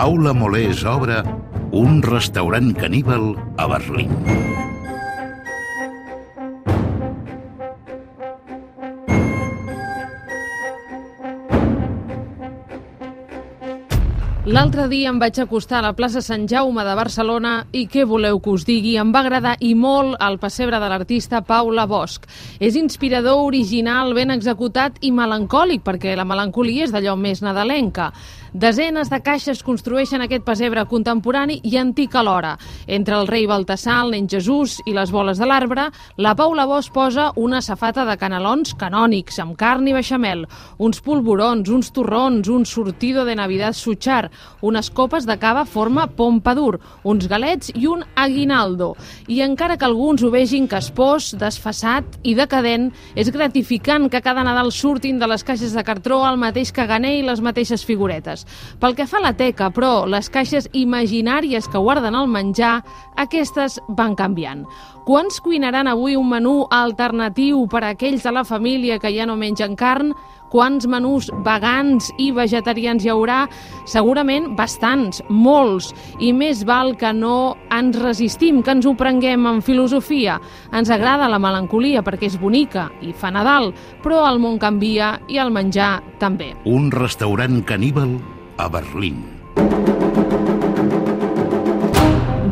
Paula Molés obre un restaurant caníbal a Berlín. L'altre dia em vaig acostar a la plaça Sant Jaume de Barcelona i què voleu que us digui? Em va agradar i molt el pessebre de l'artista Paula Bosch. És inspirador, original, ben executat i melancòlic, perquè la melancolia és d'allò més nadalenca. Desenes de caixes construeixen aquest pessebre contemporani i antic alhora. Entre el rei Baltasar, el nen Jesús i les boles de l'arbre, la Paula Bosch posa una safata de canelons canònics, amb carn i beixamel, uns polvorons, uns torrons, un sortido de Navidad Suchar, unes copes de cava forma pompadour, uns galets i un aguinaldo. I encara que alguns ho vegin caspós, desfassat i decadent, és gratificant que cada Nadal surtin de les caixes de cartró el mateix caganer i les mateixes figuretes. Pel que fa a la teca, però, les caixes imaginàries que guarden el menjar, aquestes van canviant. Quants cuinaran avui un menú alternatiu per a aquells de la família que ja no mengen carn? Quants menús vegans i vegetarians hi haurà? Segurament bastants, molts, i més val que no ens resistim, que ens ho prenguem amb filosofia. Ens agrada la melancolia perquè és bonica i fa Nadal, però el món canvia i el menjar també. Un restaurant caníbal a Berlín.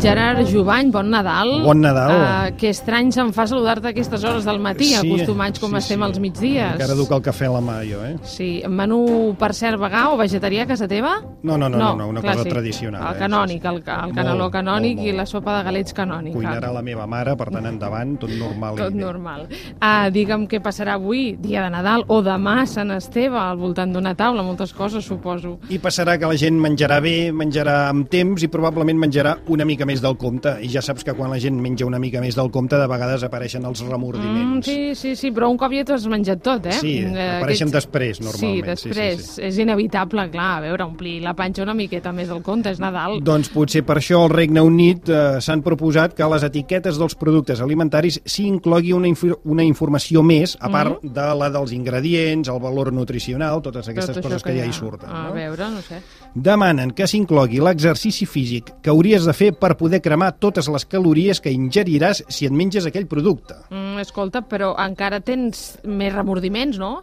Gerard Jubany, bon Nadal. Bon Nadal. Uh, que estrany se'm fa saludar-te a aquestes hores del matí, Sí, acostumats com sí, estem sí. als migdies. Encara duc el cafè a la mà, jo, eh? Sí, menú per cert vegà o vegetarià a casa teva? No, no, no, no, no una cosa clàssic. tradicional, El eh? canònic, el, el caneló Molt, canònic molt, i molt. la sopa de galets canònica. Cuinarà la meva mare, per tant, endavant, tot normal. Tot i normal. Ah, digue'm què passarà avui, dia de Nadal, o demà, Sant Esteve, al voltant d'una taula, moltes coses, suposo. I passarà que la gent menjarà bé, menjarà amb temps i probablement menjarà una mica més del compte. I ja saps que quan la gent menja una mica més del compte, de vegades apareixen els Mm, remordiments. sí, sí, sí, però un cop ja t'ho has menjat tot, eh? Sí, Eh, apareixen aquests- després, normalment. Sí, després. Sí, sí, És inevitable, clar, a veure, omplir la panxa una miqueta més del compte, és Nadal. Doncs potser per això al Regne Unit eh, s'han proposat que a les etiquetes dels productes alimentaris s'hi inclogui una, inf una informació més, a part Mhm. de la dels ingredients, el valor nutricional, totes aquestes Tot coses que, ja hi surten. A no? veure, no sé. Demanen que s'inclogui l'exercici físic que hauries de fer per poder cremar totes les calories que ingeriràs si et menges aquell producte. Mm, escolta, però encara tens més remordiments, no?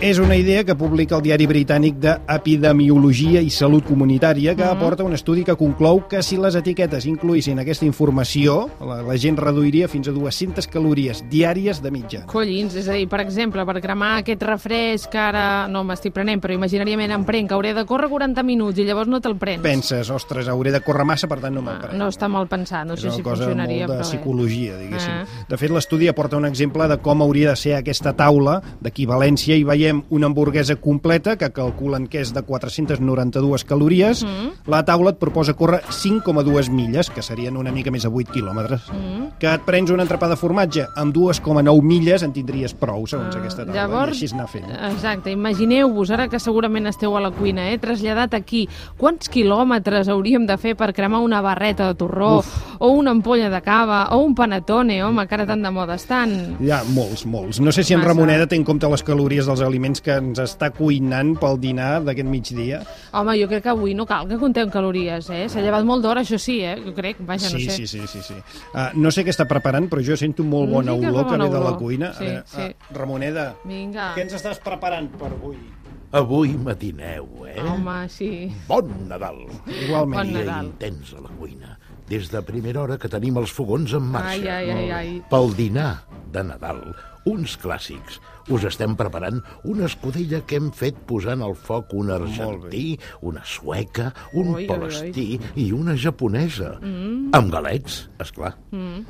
És una idea que publica el diari britànic d'Epidemiologia i Salut Comunitària que Mhm. aporta un estudi que conclou que si les etiquetes incloïssin aquesta informació, la, la gent reduiria fins a 200 calories diàries de mitja. Collins, és a dir, per exemple, per cremar aquest refresc que ara no m'estic prenent, però imaginàriament em prenc, hauré de córrer 40 minuts i llavors no te'l prens. Penses, ostres, hauré de córrer massa, per tant no me'l Ah, prenc. no està mal pensat, no és sé una si cosa funcionaria, molt de però bé. psicologia, diguéssim. Ah. De fet, l'estudi aporta un exemple de com hauria de ser aquesta taula d'equivalència i veiem una hamburguesa completa que calculen que és de 492 calories. Mm. La taula et proposa córrer 5,2 milles, que serien una mica més de 8 quilòmetres. Mm. Que et prens un entrepà de formatge amb 2,9 milles en tindries prou, segons aquesta taula. Llavors, I així anar fent. exacte, imagineu-vos, ara que segurament esteu a la cuina, eh, traslladat aquí, quants quilòmetres hauríem de fer per cremar una barreta de torró, o una ampolla de cava, o un panetone, home, que ara tan de moda estan. Ja, molts, molts. No sé si en Massa. Ramoneda té en compte les calories dels aliments que ens està cuinant pel dinar d'aquest migdia. Home, jo crec que avui no cal que conteu calories, eh? S'ha llevat molt d'hora, això sí, eh? Jo crec, vaja, no sí, sé. sí, sí, sí, sí. Uh, no sé què està preparant, però jo sento molt bona Sí que olor que ve bona de la olor. cuina. Sí, A veure, sí. uh, Ramoneda, Vinga. què ens estàs preparant per avui? Avui matineu, eh? Home, sí. Bon Nadal! Igualment. Bon Nadal. intens a la cuina. Des de primera hora que tenim els fogons en marxa. Ai, ai, ai, ai. Pel dinar de Nadal, uns clàssics. Us estem preparant una escudella que hem fet posant al foc un argentí, una sueca, un Ui, ui, ui. palestí i una japonesa. Mm. Amb galets, és clar. Mm.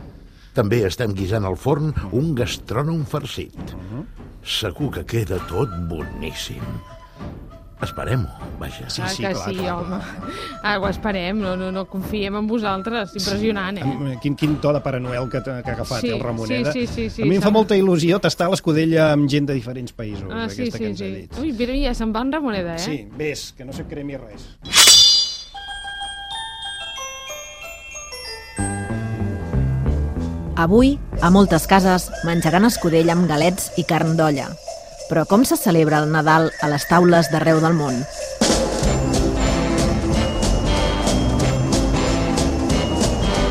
També estem guisant al forn un gastrònom farcit. Segur que queda tot boníssim. Esperem-ho, vaja. Sí, ah, sí, que clar, sí, clar, home. Ah, ho esperem, no, no, no confiem en vosaltres. Impressionant, eh? Quin, quin to de Pare Noel que, que ha agafat, Sí, el Ramoneda. sí, sí, sí, sí, a mi em fa molta il·lusió tastar l'escudella amb gent de diferents països, Ah, sí, aquesta que sí, ens ha sí. dit. Ui, mira, ja se'n va en Ramoneda, eh? Sí, ves, que no se cremi res. Avui, a moltes cases, menjaran escudella amb galets i carn d'olla. Però com se celebra el Nadal a les taules d'arreu del món?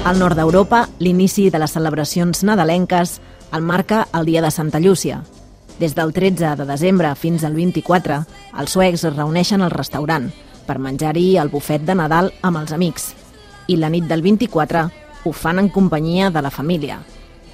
Al nord d'Europa, l'inici de les celebracions nadalenques el marca el dia de Santa Llúcia. Des del 13 de desembre fins al 24, els suecs es reuneixen al restaurant per menjar-hi el bufet de Nadal amb els amics. I la nit del 24 ho fan en companyia de la família,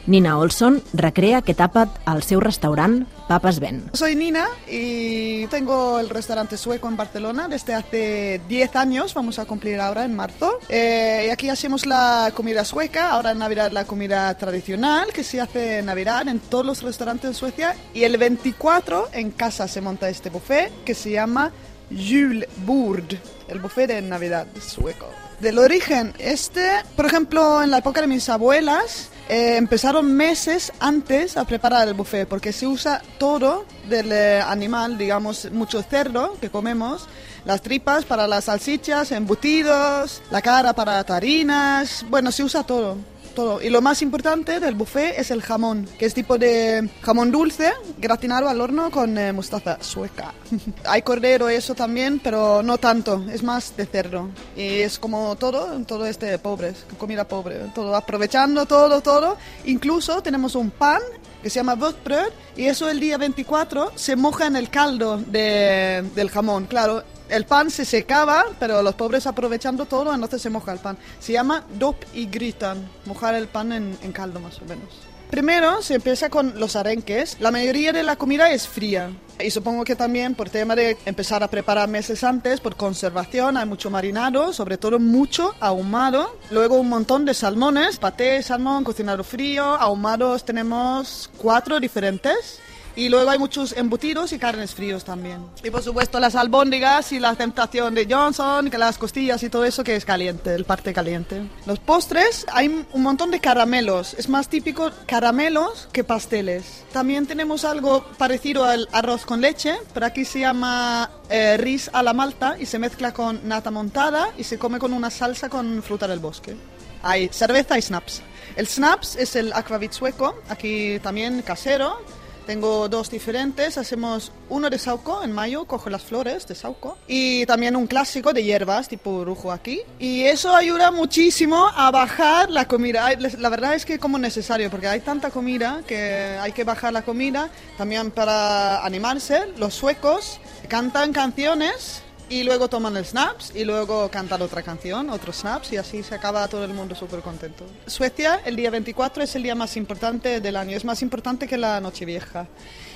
Nina Olson recrea que tapa al seu restaurant Papas Ben. Soy Nina y tengo el restaurante sueco en Barcelona desde hace 10 años, vamos a cumplir ahora en marzo. Eh, y aquí hacemos la comida sueca, ahora en Navidad la comida tradicional que se hace en Navidad en todos los restaurantes de Suecia. Y el 24 en casa se monta este buffet que se llama Julbord, el buffet de Navidad sueco. Del origen, este, por ejemplo, en la época de mis abuelas, eh, empezaron meses antes a preparar el buffet porque se usa todo del eh, animal, digamos, mucho cerdo que comemos, las tripas para las salchichas, embutidos, la cara para tarinas, bueno, se usa todo todo. Y lo más importante del buffet es el jamón, que es tipo de jamón dulce, gratinado al horno con eh, mostaza sueca. Hay cordero eso también, pero no tanto, es más de cerdo. Y es como todo, todo este pobres, comida pobre, todo aprovechando todo, todo. Incluso tenemos un pan que se llama Wurstbröt y eso el día 24 se moja en el caldo de, del jamón. Claro, el pan se secaba, pero los pobres aprovechando todo, entonces se moja el pan. Se llama dop y gritan, mojar el pan en, caldo más o menos. Primero se empieza con los arenques. La mayoría de la comida es fría. Y supongo que también por tema de empezar a preparar meses antes, por conservación, hay mucho marinado, sobre todo mucho ahumado. Luego un montón de salmones, paté, salmón, cocinado frío. Ahumados tenemos cuatro diferentes. Y luego hay muchos embutidos y carnes fríos también. Y por supuesto las albóndigas y la tentación de Johnson, que las costillas y todo eso que es caliente, el parte caliente. Los postres, hay un montón de caramelos. Es más típico caramelos que pasteles. También tenemos algo parecido al arroz con leche, pero aquí se llama eh, ris a la malta y se mezcla con nata montada y se come con una salsa con fruta del bosque. Hay cerveza y snaps. El snaps es el aquavit sueco, aquí también casero tengo dos diferentes, hacemos uno de sauco en mayo, cojo las flores de sauco y también un clásico de hierbas tipo rujo aquí. Y eso ayuda muchísimo a bajar la comida. La verdad es que como necesario, porque hay tanta comida que hay que bajar la comida. También para animarse, los suecos cantan canciones y luego toman el snaps y luego cantan otra canción, otros snaps y así se acaba todo el mundo súper contento. Suecia, el día 24 es el día más importante del año, es más importante que la Nochevieja.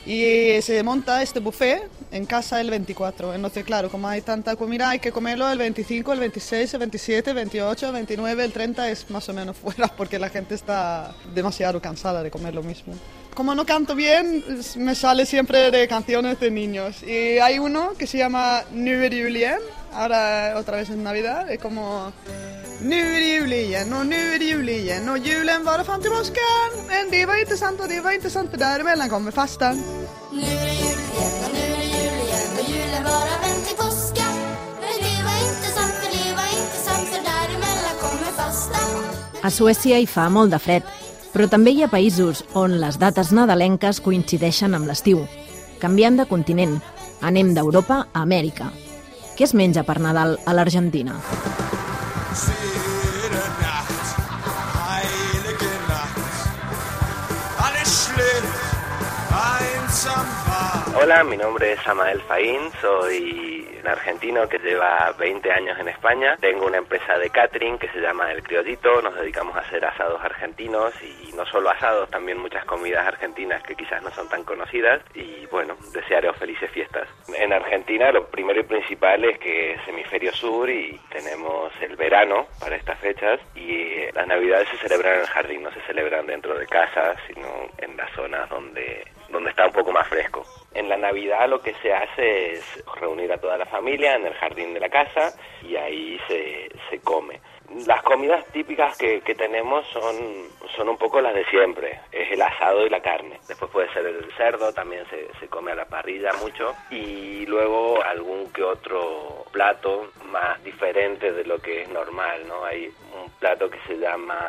Y se monta este buffet en casa el 24. Entonces, claro, como hay tanta comida, hay que comerlo el 25, el 26, el 27, el 28, el 29, el 30 es más o menos fuera porque la gente está demasiado cansada de comer lo mismo como no canto bien, me sale siempre de canciones de niños. Y hay uno que se llama Nu Julien, ahora otra vez en Navidad, es como... Nu är och det jul och julen var fram till Men det var inte sant och det var inte sant för däremellan kommer fastan Fastan A Suècia hi fa molt de fred però també hi ha països on les dates nadalenques coincideixen amb l'estiu. Canviant de continent, anem d'Europa a Amèrica. Què es menja per Nadal a l'Argentina? Hola, mi nombre es Amael Faín, soy argentino que lleva 20 años en España. Tengo una empresa de catering que se llama El Criollito. Nos dedicamos a hacer asados argentinos y no solo asados, también muchas comidas argentinas que quizás no son tan conocidas. Y bueno, desearos felices fiestas. En Argentina lo primero y principal es que es hemisferio sur y tenemos el verano para estas fechas y las navidades se celebran en el jardín, no se celebran dentro de casa, sino en las zonas donde, donde está un poco más fresco. En la Navidad lo que se hace es reunir a toda la familia en el jardín de la casa y ahí se, se come. Las comidas típicas que, que, tenemos son, son un poco las de siempre, es el asado y la carne. Después puede ser el cerdo, también se, se come a la parrilla mucho. Y luego algún que otro plato más diferente de lo que es normal, ¿no? Hay un plato que se llama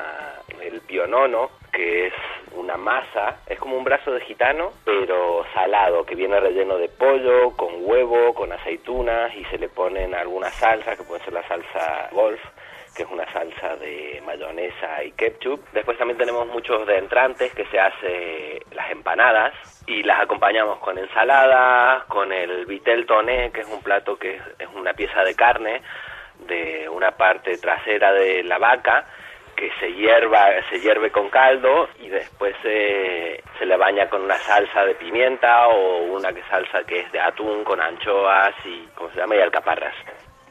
el pionono, que es una masa, es como un brazo de gitano, pero salado, que viene relleno de pollo, con huevo, con aceitunas y se le ponen algunas salsas, que puede ser la salsa golf, que es una salsa de mayonesa y ketchup. Después también tenemos muchos de entrantes que se hace las empanadas y las acompañamos con ensaladas, con el vitel toné, que es un plato que es una pieza de carne de una parte trasera de la vaca que se hierva, se hierve con caldo y después se, se le baña con una salsa de pimienta o una que salsa que es de atún con anchoas y, ¿cómo se llama? Y alcaparras.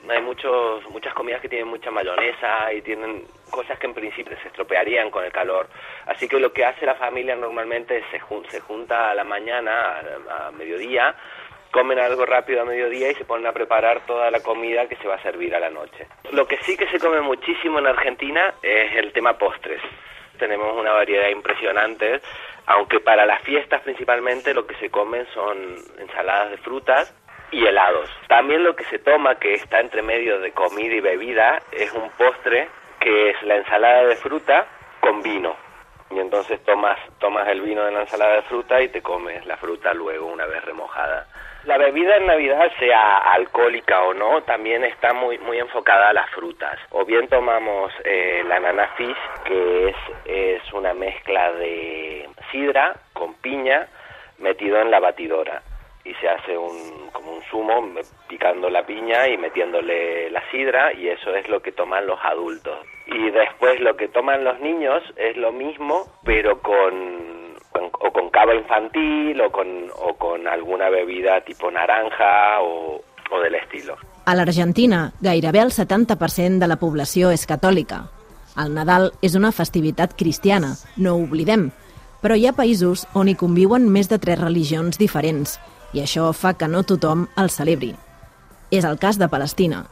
Hay muchos, muchas comidas que tienen mucha mayonesa y tienen cosas que en principio se estropearían con el calor. Así que lo que hace la familia normalmente es se, se junta a la mañana, a mediodía, comen algo rápido a mediodía y se ponen a preparar toda la comida que se va a servir a la noche. Lo que sí que se come muchísimo en Argentina es el tema postres. Tenemos una variedad impresionante, aunque para las fiestas principalmente lo que se comen son ensaladas de frutas y helados. También lo que se toma, que está entre medio de comida y bebida, es un postre que es la ensalada de fruta con vino. Y entonces tomas, tomas el vino de la ensalada de fruta y te comes la fruta luego una vez remojada. La bebida en Navidad, sea alcohólica o no, también está muy, muy enfocada a las frutas. O bien tomamos eh, la nana fish, que es, es una mezcla de sidra con piña metido en la batidora y se hace un, como un zumo picando la piña y metiéndole la sidra y eso es lo que toman los adultos. Y después lo que toman los niños es lo mismo pero con o con cava infantil o con, o con alguna bebida tipo naranja o, o del estilo. A l'Argentina, gairebé el 70% de la població és catòlica. El Nadal és una festivitat cristiana, no ho oblidem, però hi ha països on hi conviuen més de tres religions diferents i això fa que no tothom el celebri. És el cas de Palestina.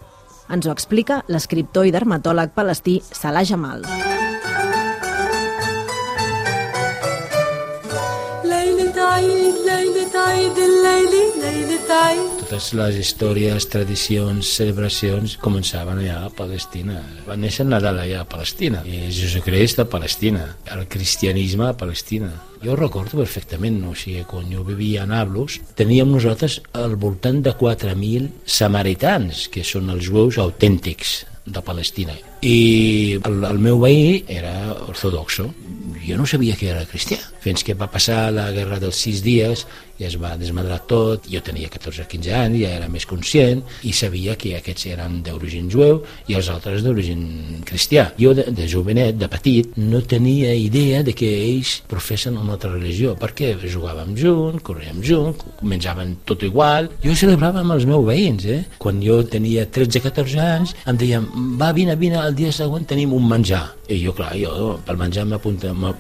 Ens ho explica l'escriptor i dermatòleg palestí Salah Jamal. Totes les històries, tradicions, celebracions començaven allà a Palestina. Va néixer Nadal allà a Palestina, i Jesucrist a Palestina, el cristianisme a Palestina. Jo recordo perfectament, o sigui, quan jo vivia a Nablus, teníem nosaltres al voltant de 4.000 samaritans, que són els jueus autèntics de Palestina. I el, el meu veí era ortodoxo. Jo no sabia que era cristià. Fins que va passar la guerra dels sis dies i es va desmadrar tot. Jo tenia 14 o 15 anys, ja era més conscient i sabia que aquests eren d'origen jueu i els altres d'origen cristià. Jo de, de jovenet, de petit, no tenia idea de que ells professen una altra religió, perquè jugàvem junts, corríem junts, menjaven tot igual. Jo celebrava amb els meus veïns, eh? Quan jo tenia 13-14 anys, em deien, va, vine, vine, el dia següent tenim un menjar. I jo, clar, jo pel menjar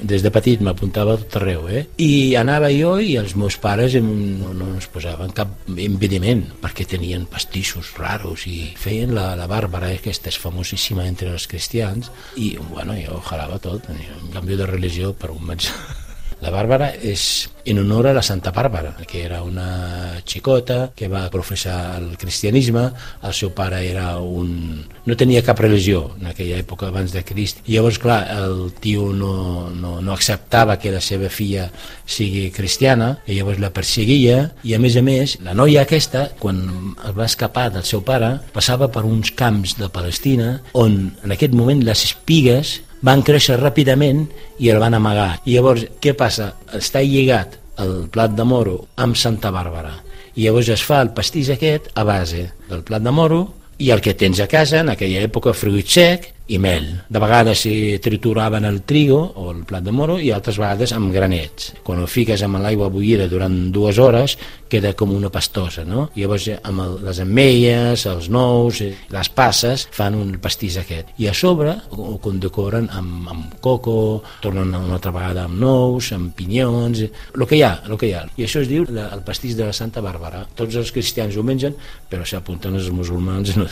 des de petit m'apuntava a tot arreu, eh? I anava jo i els meus pares no, no ens posaven cap impediment perquè tenien pastissos raros i feien la, la Bàrbara, eh, aquesta és famosíssima entre els cristians, i, bueno, jo jalava tot, un canvi de religió per un menjar. La Bàrbara és en honor a la Santa Bàrbara, que era una xicota que va professar el cristianisme, el seu pare era un... no tenia cap religió en aquella època abans de Crist, i llavors, clar, el tio no, no, no acceptava que la seva filla sigui cristiana, i llavors la perseguia, i a més a més, la noia aquesta, quan es va escapar del seu pare, passava per uns camps de Palestina, on en aquest moment les espigues van créixer ràpidament i el van amagar. I llavors, què passa? Està lligat el plat de moro amb Santa Bàrbara. I llavors es fa el pastís aquest a base del plat de moro i el que tens a casa, en aquella època, fruit sec, i mel. De vegades s'hi trituraven el trigo o el plat de moro i altres vegades amb granets. Quan ho fiques amb l'aigua bullida durant dues hores queda com una pastosa, no? I llavors amb el, les ametlles, els nous, eh, les passes fan un pastís aquest. I a sobre ho condecoren amb, amb coco, tornen una altra vegada amb nous, amb pinyons, el que hi ha, el que hi ha. I això es diu la, el pastís de la Santa Bàrbara. Tots els cristians ho mengen, però s'apunten els musulmans no.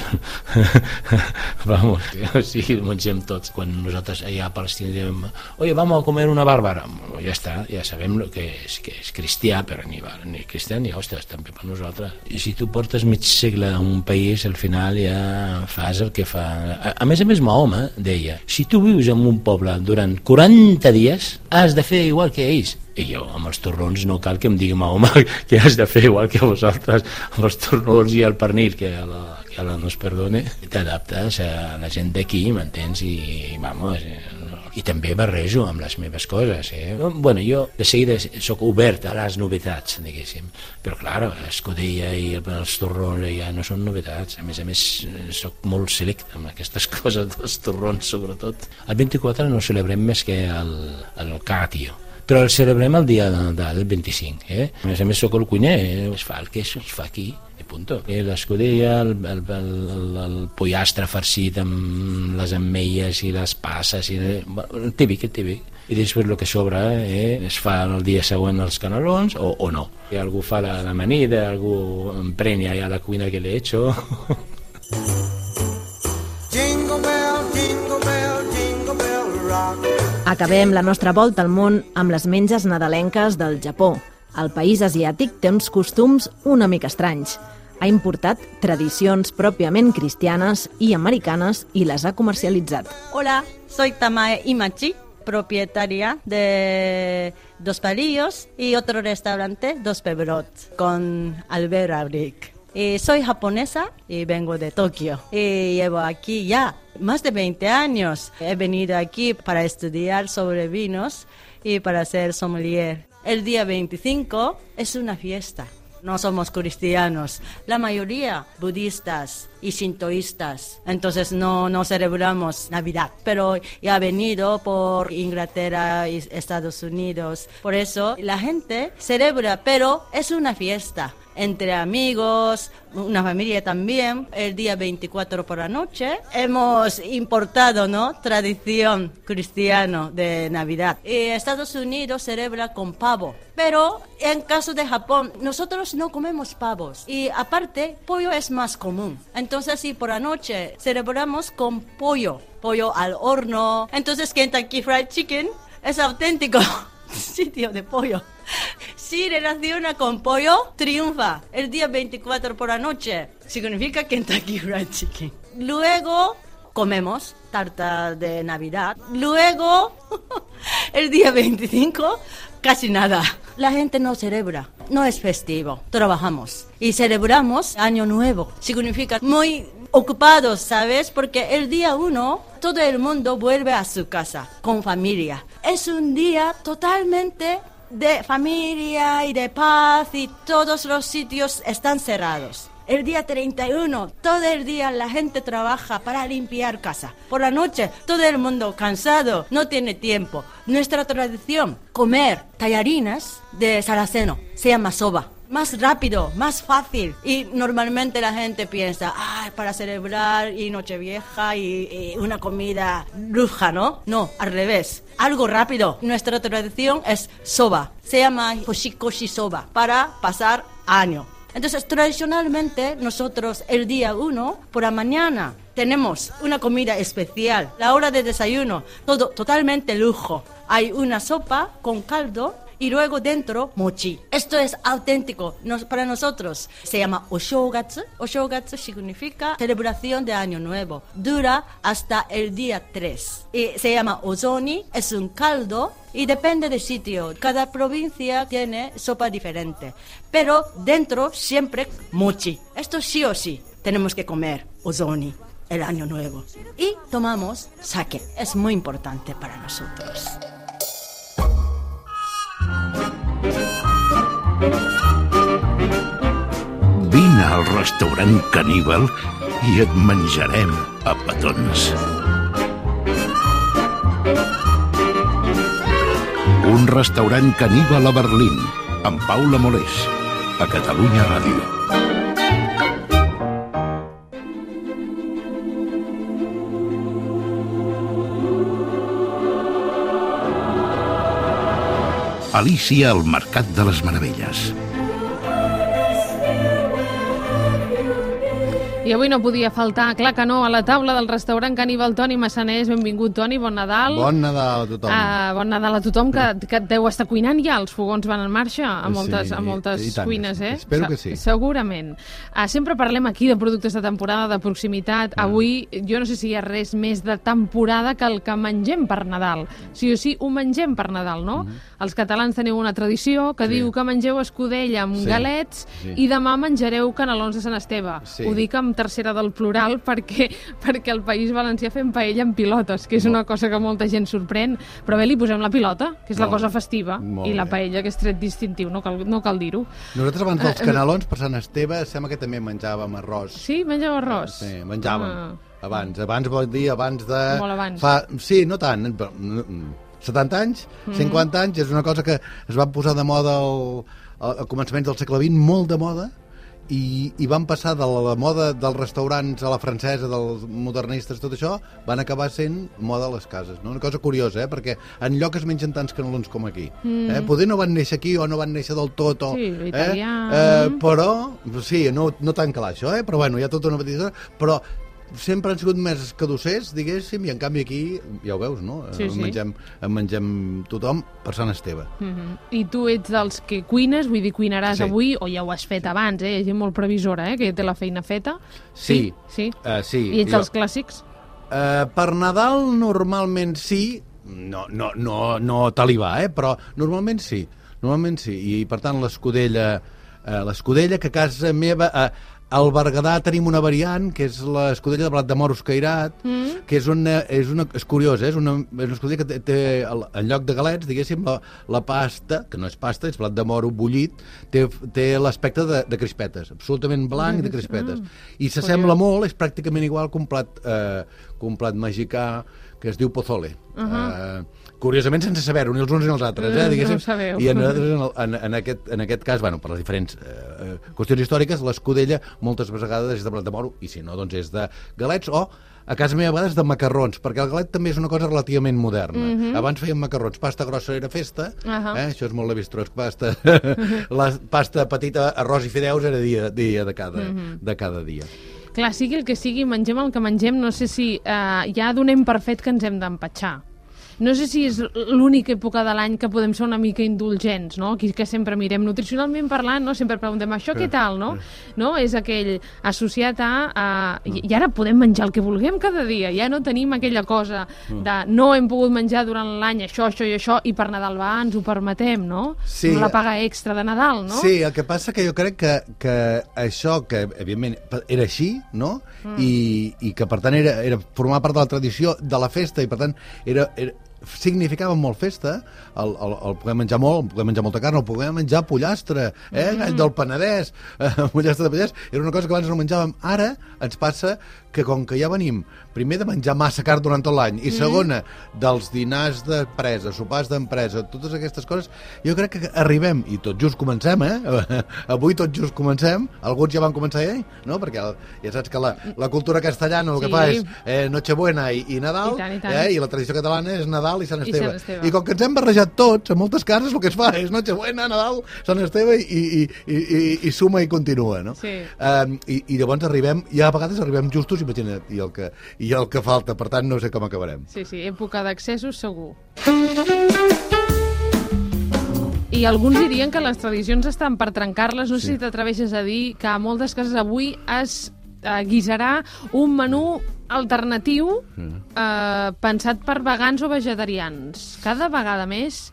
Vamos, sí i mengem tots. Quan nosaltres allà a Palestina diem, oye, vamos a comer una bàrbara, ja està, ja sabem que és, que és cristià, però ni, ni cristià ni hòsties, també per nosaltres. I si tu portes mig segle a un país, al final ja fas el que fa... A, a més a més, Mahoma deia, si tu vius en un poble durant 40 dies, has de fer igual que ells i jo, amb els torrons no cal que em digui Mahoma que has de fer? Igual que vosaltres amb els torrons i el pernil que la, que la no es perdone. T'adaptes a la gent d'aquí m'entens? I vamos i també barrejo amb les meves coses eh? bueno, jo de seguida sóc obert a les novetats diguéssim. Però clar, l'escudella i els torrons ja no són novetats. A més a més sóc molt selecte amb aquestes coses dels torrons sobretot. El 24 no celebrem més que el, el Catio però el celebrem el dia del 25 eh? a més a més sóc el cuiner eh? es fa el que es fa aquí i punto eh, l'escudella el, el, el, el, pollastre farcit amb les ametlles i les passes i, el típic, el típic i després el que sobra eh, es fa el dia següent els canelons o, o no i algú fa la, la algú emprenya ja la cuina que l'he hecho Acabem la nostra volta al món amb les menges nadalenques del Japó. El país asiàtic té uns costums una mica estranys. Ha importat tradicions pròpiament cristianes i americanes i les ha comercialitzat. Hola, soy Tamae Imachi, propietaria de Dos Palillos y otro restaurante, Dos Pebrots, con Albert Abric. Y soy japonesa y vengo de Tokio. Y llevo aquí ya más de 20 años. He venido aquí para estudiar sobre vinos y para ser sommelier. El día 25 es una fiesta. No somos cristianos, la mayoría budistas y sintoístas. Entonces no, no celebramos Navidad, pero ha venido por Inglaterra y Estados Unidos. Por eso la gente celebra, pero es una fiesta entre amigos, una familia también. El día 24 por la noche hemos importado, ¿no? Tradición cristiana de Navidad. Y Estados Unidos celebra con pavo. Pero en caso de Japón, nosotros no comemos pavos. Y aparte, pollo es más común. Entonces, sí, por la noche celebramos con pollo. Pollo al horno. Entonces, Kentucky Fried Chicken es auténtico sitio de pollo. Si relaciona con pollo, triunfa. El día 24 por la noche significa Kentucky Fried Chicken. Luego comemos tarta de Navidad. Luego, el día 25, casi nada. La gente no celebra, no es festivo, trabajamos y celebramos Año Nuevo. Significa muy ocupados, ¿sabes? Porque el día 1 todo el mundo vuelve a su casa con familia. Es un día totalmente de familia y de paz y todos los sitios están cerrados. El día 31, todo el día la gente trabaja para limpiar casa. Por la noche, todo el mundo cansado, no tiene tiempo. Nuestra tradición, comer tallarinas de saraceno, se llama soba más rápido, más fácil. Y normalmente la gente piensa, ah, para celebrar y Nochevieja y, y una comida bruja, ¿no? No, al revés. Algo rápido. Nuestra tradición es soba. Se llama hoshikoshi soba para pasar año. Entonces, tradicionalmente, nosotros el día uno, por la mañana, tenemos una comida especial. La hora de desayuno, todo totalmente lujo. Hay una sopa con caldo y luego dentro mochi. Esto es auténtico nos, para nosotros. Se llama Oshogatsu. Oshogatsu significa celebración de Año Nuevo. Dura hasta el día 3. Y se llama Ozoni, es un caldo y depende del sitio. Cada provincia tiene sopa diferente. Pero dentro siempre mochi. Esto sí o sí tenemos que comer Ozoni el año nuevo. Y tomamos sake. Es muy importante para nosotros. Vine al restaurant Caníbal i et menjarem a petons. Un restaurant caníbal a Berlín, amb Paula Molés, a Catalunya Ràdio. Alicia al Mercat de les Meravelles. I avui no podia faltar, clar que no, a la taula del restaurant Caníbal Toni Massanés. Benvingut, Toni, bon Nadal. Bon Nadal a tothom. Uh, bon Nadal a tothom, que, que deu estar cuinant ja. Els fogons van en marxa a moltes, Sí, a moltes i tant, cuines, eh? espero que sí. Segurament. Uh, sempre parlem aquí de productes de temporada, de proximitat. Ah. Avui, jo no sé si hi ha res més de temporada que el que mengem per Nadal. Sí o sí, ho mengem per Nadal, no? Els catalans teniu una tradició que. Sí. diu que mengeu escudella amb Sí. galets Sí. i demà menjareu canelons de Sant Esteve. Sí. Ho dic amb tercera del plural perquè, perquè el País Valencià fem paella amb pilotes, que és una cosa que molta gent sorprèn, però bé, li posem la pilota, que és la cosa festiva, Molt i la paella, que és tret distintiu, no cal, no cal dir-ho. Nosaltres abans dels Eh, canelons per Sant Esteve sembla que també menjàvem arròs. Sí, mengeu arròs? Sí, menjàvem. Ah. Abans, abans vol dir abans de... Molt abans. Fa, sí, no tant, però, mm, 70 anys, Mhm. 50 anys, és una cosa que es va posar de moda al, al, començaments del segle XX, molt de moda, i, i van passar de la, moda dels restaurants a la francesa, dels modernistes, tot això, van acabar sent moda a les cases. No? Una cosa curiosa, eh? perquè en lloc es mengen tants canelons com aquí. Mm. Eh? Poder no van néixer aquí o no van néixer del tot, o, Sí, eh? Eh, però, sí, no, no tan clar això, eh? però bueno, hi ha tota una petita... Però sempre han sigut més caducers, diguéssim, i en canvi aquí, ja ho veus, no? Sí, En sí. Mengem, en mengem tothom per Sant Esteve. Mhm. I tu ets dels que cuines, vull dir, cuinaràs Sí. avui, o ja ho has fet abans, eh? Hi ha gent molt previsora, eh? Que ja té la feina feta. Sí. Sí? Uh, sí. I ets jo- dels clàssics? Uh, per Nadal normalment sí, no, no, no, no talibà, eh? però normalment sí, normalment sí, i per tant l'escudella, uh, l'escudella que a casa meva, uh, al Berguedà tenim una variant, que és l'escudella de blat de moro escairat, Mm. que és una, és una, és curiós, eh? és una, és una escudella que té, té el- en lloc de galets, diguéssim, la, la pasta, que no és pasta, és blat de moro bullit, té, té l'aspecte de, de crispetes, absolutament blanc i de crispetes. I s'assembla molt, és pràcticament igual que un plat, eh, que un plat mexicà que es diu pozole. Uh -huh. eh, curiosament sense saber-ho, ni els uns ni els altres, Mm, eh, no diguéssim. ho sabeu. I a nosaltres, en, el, en, en, aquest, en aquest cas, bueno, per les diferents eh, eh, qüestions històriques, l'escudella moltes vegades és de blat de moro, i si no, doncs és de galets, o a casa meva a vegades de macarrons, perquè el galet també és una cosa relativament moderna. Mhm. Abans fèiem macarrons, pasta grossa era festa, Ahà. eh? això és molt levistrós, pasta, la pasta petita, arròs i fideus era dia, dia de, cada, Mhm. de cada dia. Clar, sigui el que sigui, mengem el que mengem, no sé si eh, ja donem per fet que ens hem d'empatxar. No sé si és l'única època de l'any que podem ser una mica indulgents, no? Aquí que sempre mirem nutricionalment parlant, no? Sempre preguntem això què tal, no? No? És aquell associat a, a... I i ara podem menjar el que vulguem cada dia, ja no tenim aquella cosa de no hem pogut menjar durant l'any això, això i això, i per Nadal va, ens ho permetem, no? Sí. La paga extra de Nadal, no? Sí, el que passa que jo crec que, que això, que evidentment era així, no? Mm. I, I que per tant era, era formar part de la tradició de la festa i per tant era, era significava molt festa, el, el, el poder menjar molt, el poder menjar molta carn, el poder menjar pollastre, eh? Mm. gall del Penedès, eh, pollastre de Penedès, era una cosa que abans no menjàvem. Ara ens passa que com que ja venim, primer de menjar massa carn durant tot l'any, i Mm. segona, dels dinars d'empresa, sopars d'empresa, totes aquestes coses, jo crec que arribem, i tot just comencem, eh? Avui tot just comencem, alguns ja van començar ahir, no? Perquè el, ja saps que la, la cultura castellana el que Sí. fa és eh, Nochebuena i, i Nadal, I tant, i tant. Eh? i la tradició catalana és Nadal i Sant I Esteve. Sant Esteve. I com que ens hem barrejat tots, en moltes cases el que es fa és Nochebuena, Nadal, Sant Esteve i, i, i, i, i suma i continua, no? Sí. Um, i, I llavors arribem, ja a vegades arribem justos, imagina't, i el que, i el que falta, per tant no sé com acabarem. Sí, sí, època d'accessos segur. I alguns dirien que les tradicions estan per trencar-les. No sé Sí. si t'atreveixes a dir que a moltes cases avui es eh, guisarà un menú alternatiu eh, pensat per vegans o vegetarians. Cada vegada més...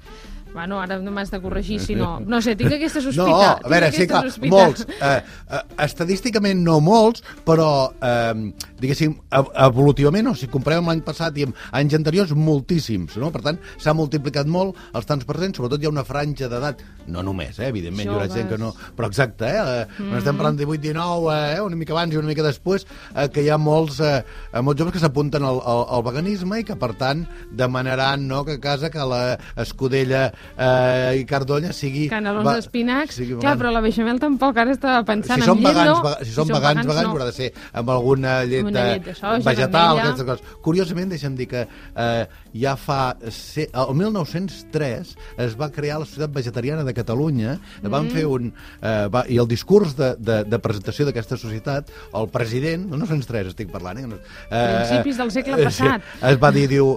Bueno, ara no m'has de corregir si no... No sé, tinc aquesta sospita. No, a veure, sí, clar, sospita. molts. Eh, eh, estadísticament no molts, però, eh, diguéssim, ev- evolutivament, o si comparem amb l'any passat i amb anys anteriors, moltíssims, no? Per tant, s'ha multiplicat molt els tants per cent, sobretot hi ha una franja d'edat, no només, eh, evidentment, hi haurà gent que no... Però exacte, eh? Mm. estem parlant de 18-19, eh, una mica abans i una mica després, eh, que hi ha molts, eh, eh, molts joves que s'apunten al, al, al veganisme i que, per tant, demanaran no, que a casa que la escudella eh, i Cardonya sigui... Canelons va- d'espinacs. sigui Clar, però la beixamel tampoc, ara estava pensant si són en llet, vegans, no. vega- si són vegans, vegans, no. haurà de ser amb alguna llet, Amb una eh, llet de soja, vegetal, aquestes coses. Curiosament, deixa'm dir que eh, ja fa... Se, el 1903 es va crear la Societat Vegetariana de Catalunya, mm. van fer un... Eh, va, I el discurs de, de, de presentació d'aquesta societat, el president, no 1903 estic parlant, eh, no- eh, Principis del segle eh, passat. Sí, es va dir, diu,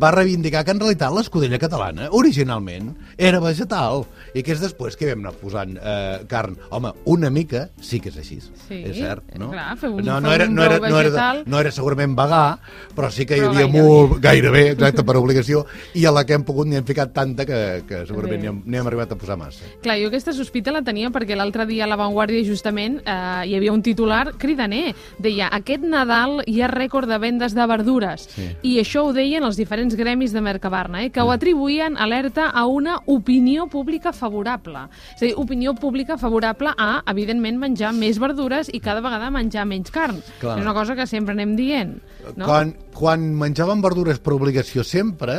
va reivindicar que en realitat l'escudella catalana, originalment, era vegetal, i que és després que vam anar posant eh, carn. Home, una mica sí que és així, Sí, és cert, no? clar, fer un- no, no, era, no, era, no, era, vegetal. no era segurament vegà, però sí que hi havia gairebé. molt, gairebé, exacte, per obligació, i a la que hem pogut n'hi hem ficat tanta que, que segurament n'hi hem, hem arribat a posar massa. Clar, jo aquesta sospita la tenia perquè l'altre dia a La Vanguardia justament eh, hi havia un titular cridaner. Deia, aquest Nadal hi ha rècord de vendes de verdures. Sí. I això ho deien els diferents gremis de Mercabarna, eh, que ho atribuïen alerta a una opinió pública favorable. És a dir, opinió pública favorable a, evidentment, menjar més verdures i cada vegada menjar menys carn. Clar. És una cosa que sempre anem dient. No? Quan, quan menjàvem verdures per obligació sempre,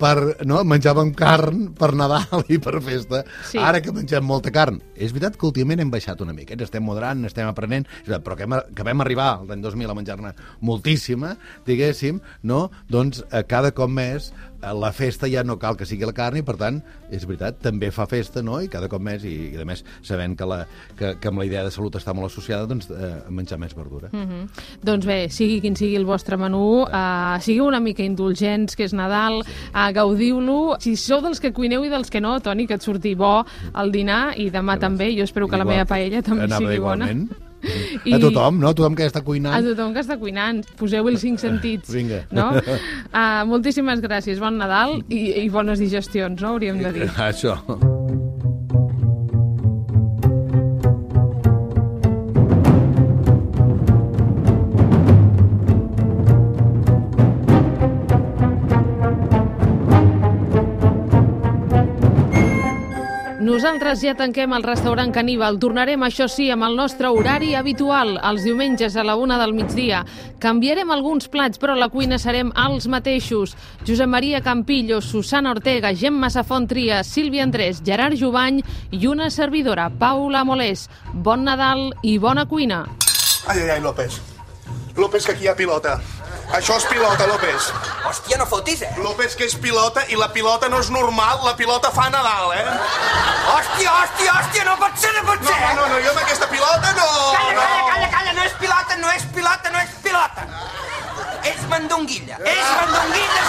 per, no, menjàvem carn per Nadal i per festa. Sí. Ara que mengem molta carn. És veritat que últimament hem baixat una mica, ens estem moderant, estem aprenent, però que, hem, que vam arribar l'any 2000 a menjar-ne moltíssima, diguéssim, no? doncs eh, cada cop més eh, la festa ja no cal que sigui la carn i per tant, és veritat, també fa festa no? i cada cop més, i, i a més sabent que, la, que, que amb la idea de salut està molt associada doncs eh, menjar més verdura. Mm -hmm. Doncs bé, sigui quin sigui el vostre menú, uh, sigueu una mica indulgents, que és Nadal, uh, gaudiu-lo. Si sou dels que cuineu i dels que no, Toni, que et surti bo el dinar, i demà també, jo espero que la Igual- meva paella també sigui bona. igualment. I- A tothom, no? A tothom que està A cuinant. tothom que està cuinant, poseu-hi els cinc sentits. Vinga. No? Uh, moltíssimes gràcies, bon Nadal i, i bones digestions, no? Hauríem de dir. Això. Nosaltres ja tanquem el restaurant Caníbal. Tornarem, això sí, amb el nostre horari habitual, els diumenges a la una del migdia. Canviarem alguns plats, però la cuina serem els mateixos. Josep Maria Campillo, Susana Ortega, Gemma Safont Trias, Sílvia Andrés, Gerard Jubany i una servidora, Paula Molés. Bon Nadal i bona cuina. Ai, ai, ai, López. López, que aquí hi ha pilota. Això és pilota, López. Hòstia, no fotis, eh? López, que és pilota, i la pilota no és normal, la pilota fa Nadal, eh? Hòstia, hòstia, hòstia, no pot ser, no pot ser! no, no, no jo amb aquesta pilota no... Calla, no. calla, calla, calla, no és pilota, no és pilota, no és pilota. És mandonguilla, és mandonguilla.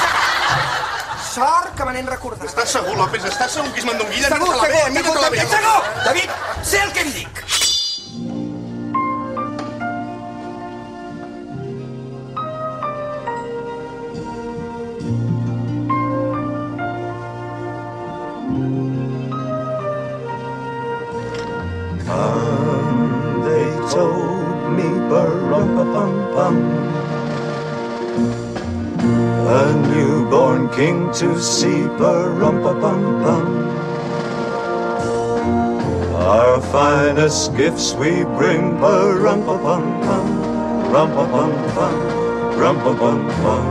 Sort que me n'hem recordat. Estàs segur, López? Estàs segur que és mandonguilla? Segur, Mira-te-la bé, segur, segur, mira-te-la bé. David, segur! David, sé el que em dic. to see Barumpa-bum-bum. Our finest gifts we bring, Barumpa-bum-bum, Rumpa-bum-bum, Rumpa-bum-bum.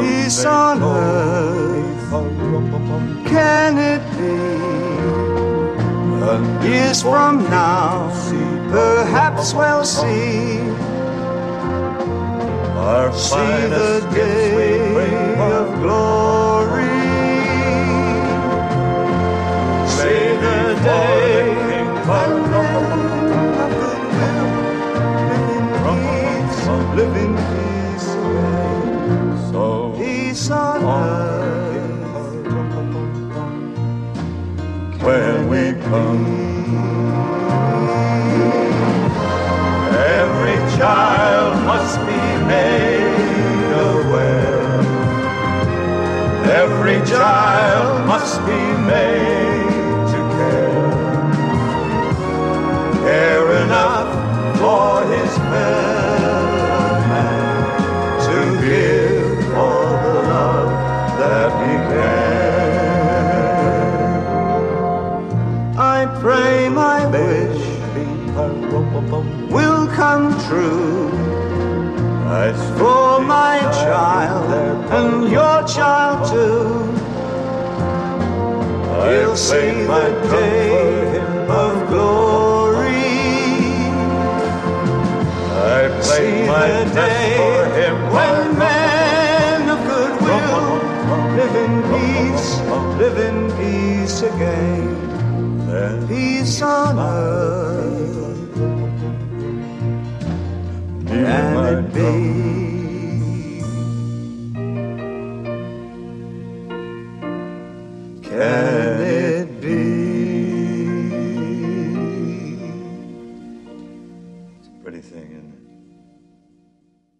Peace on earth, can it be? Years from now, perhaps we'll see our see the day of glory. See the day of live in peace, so peace on earth. When we come. Every child Every child must be made to care. Care enough for his fellow man to give all the love that he can. I pray my wish uh, will come true. As He'll see the day of glory. I played my day for him when men of goodwill live in peace, live in peace again. Peace on earth, and it be.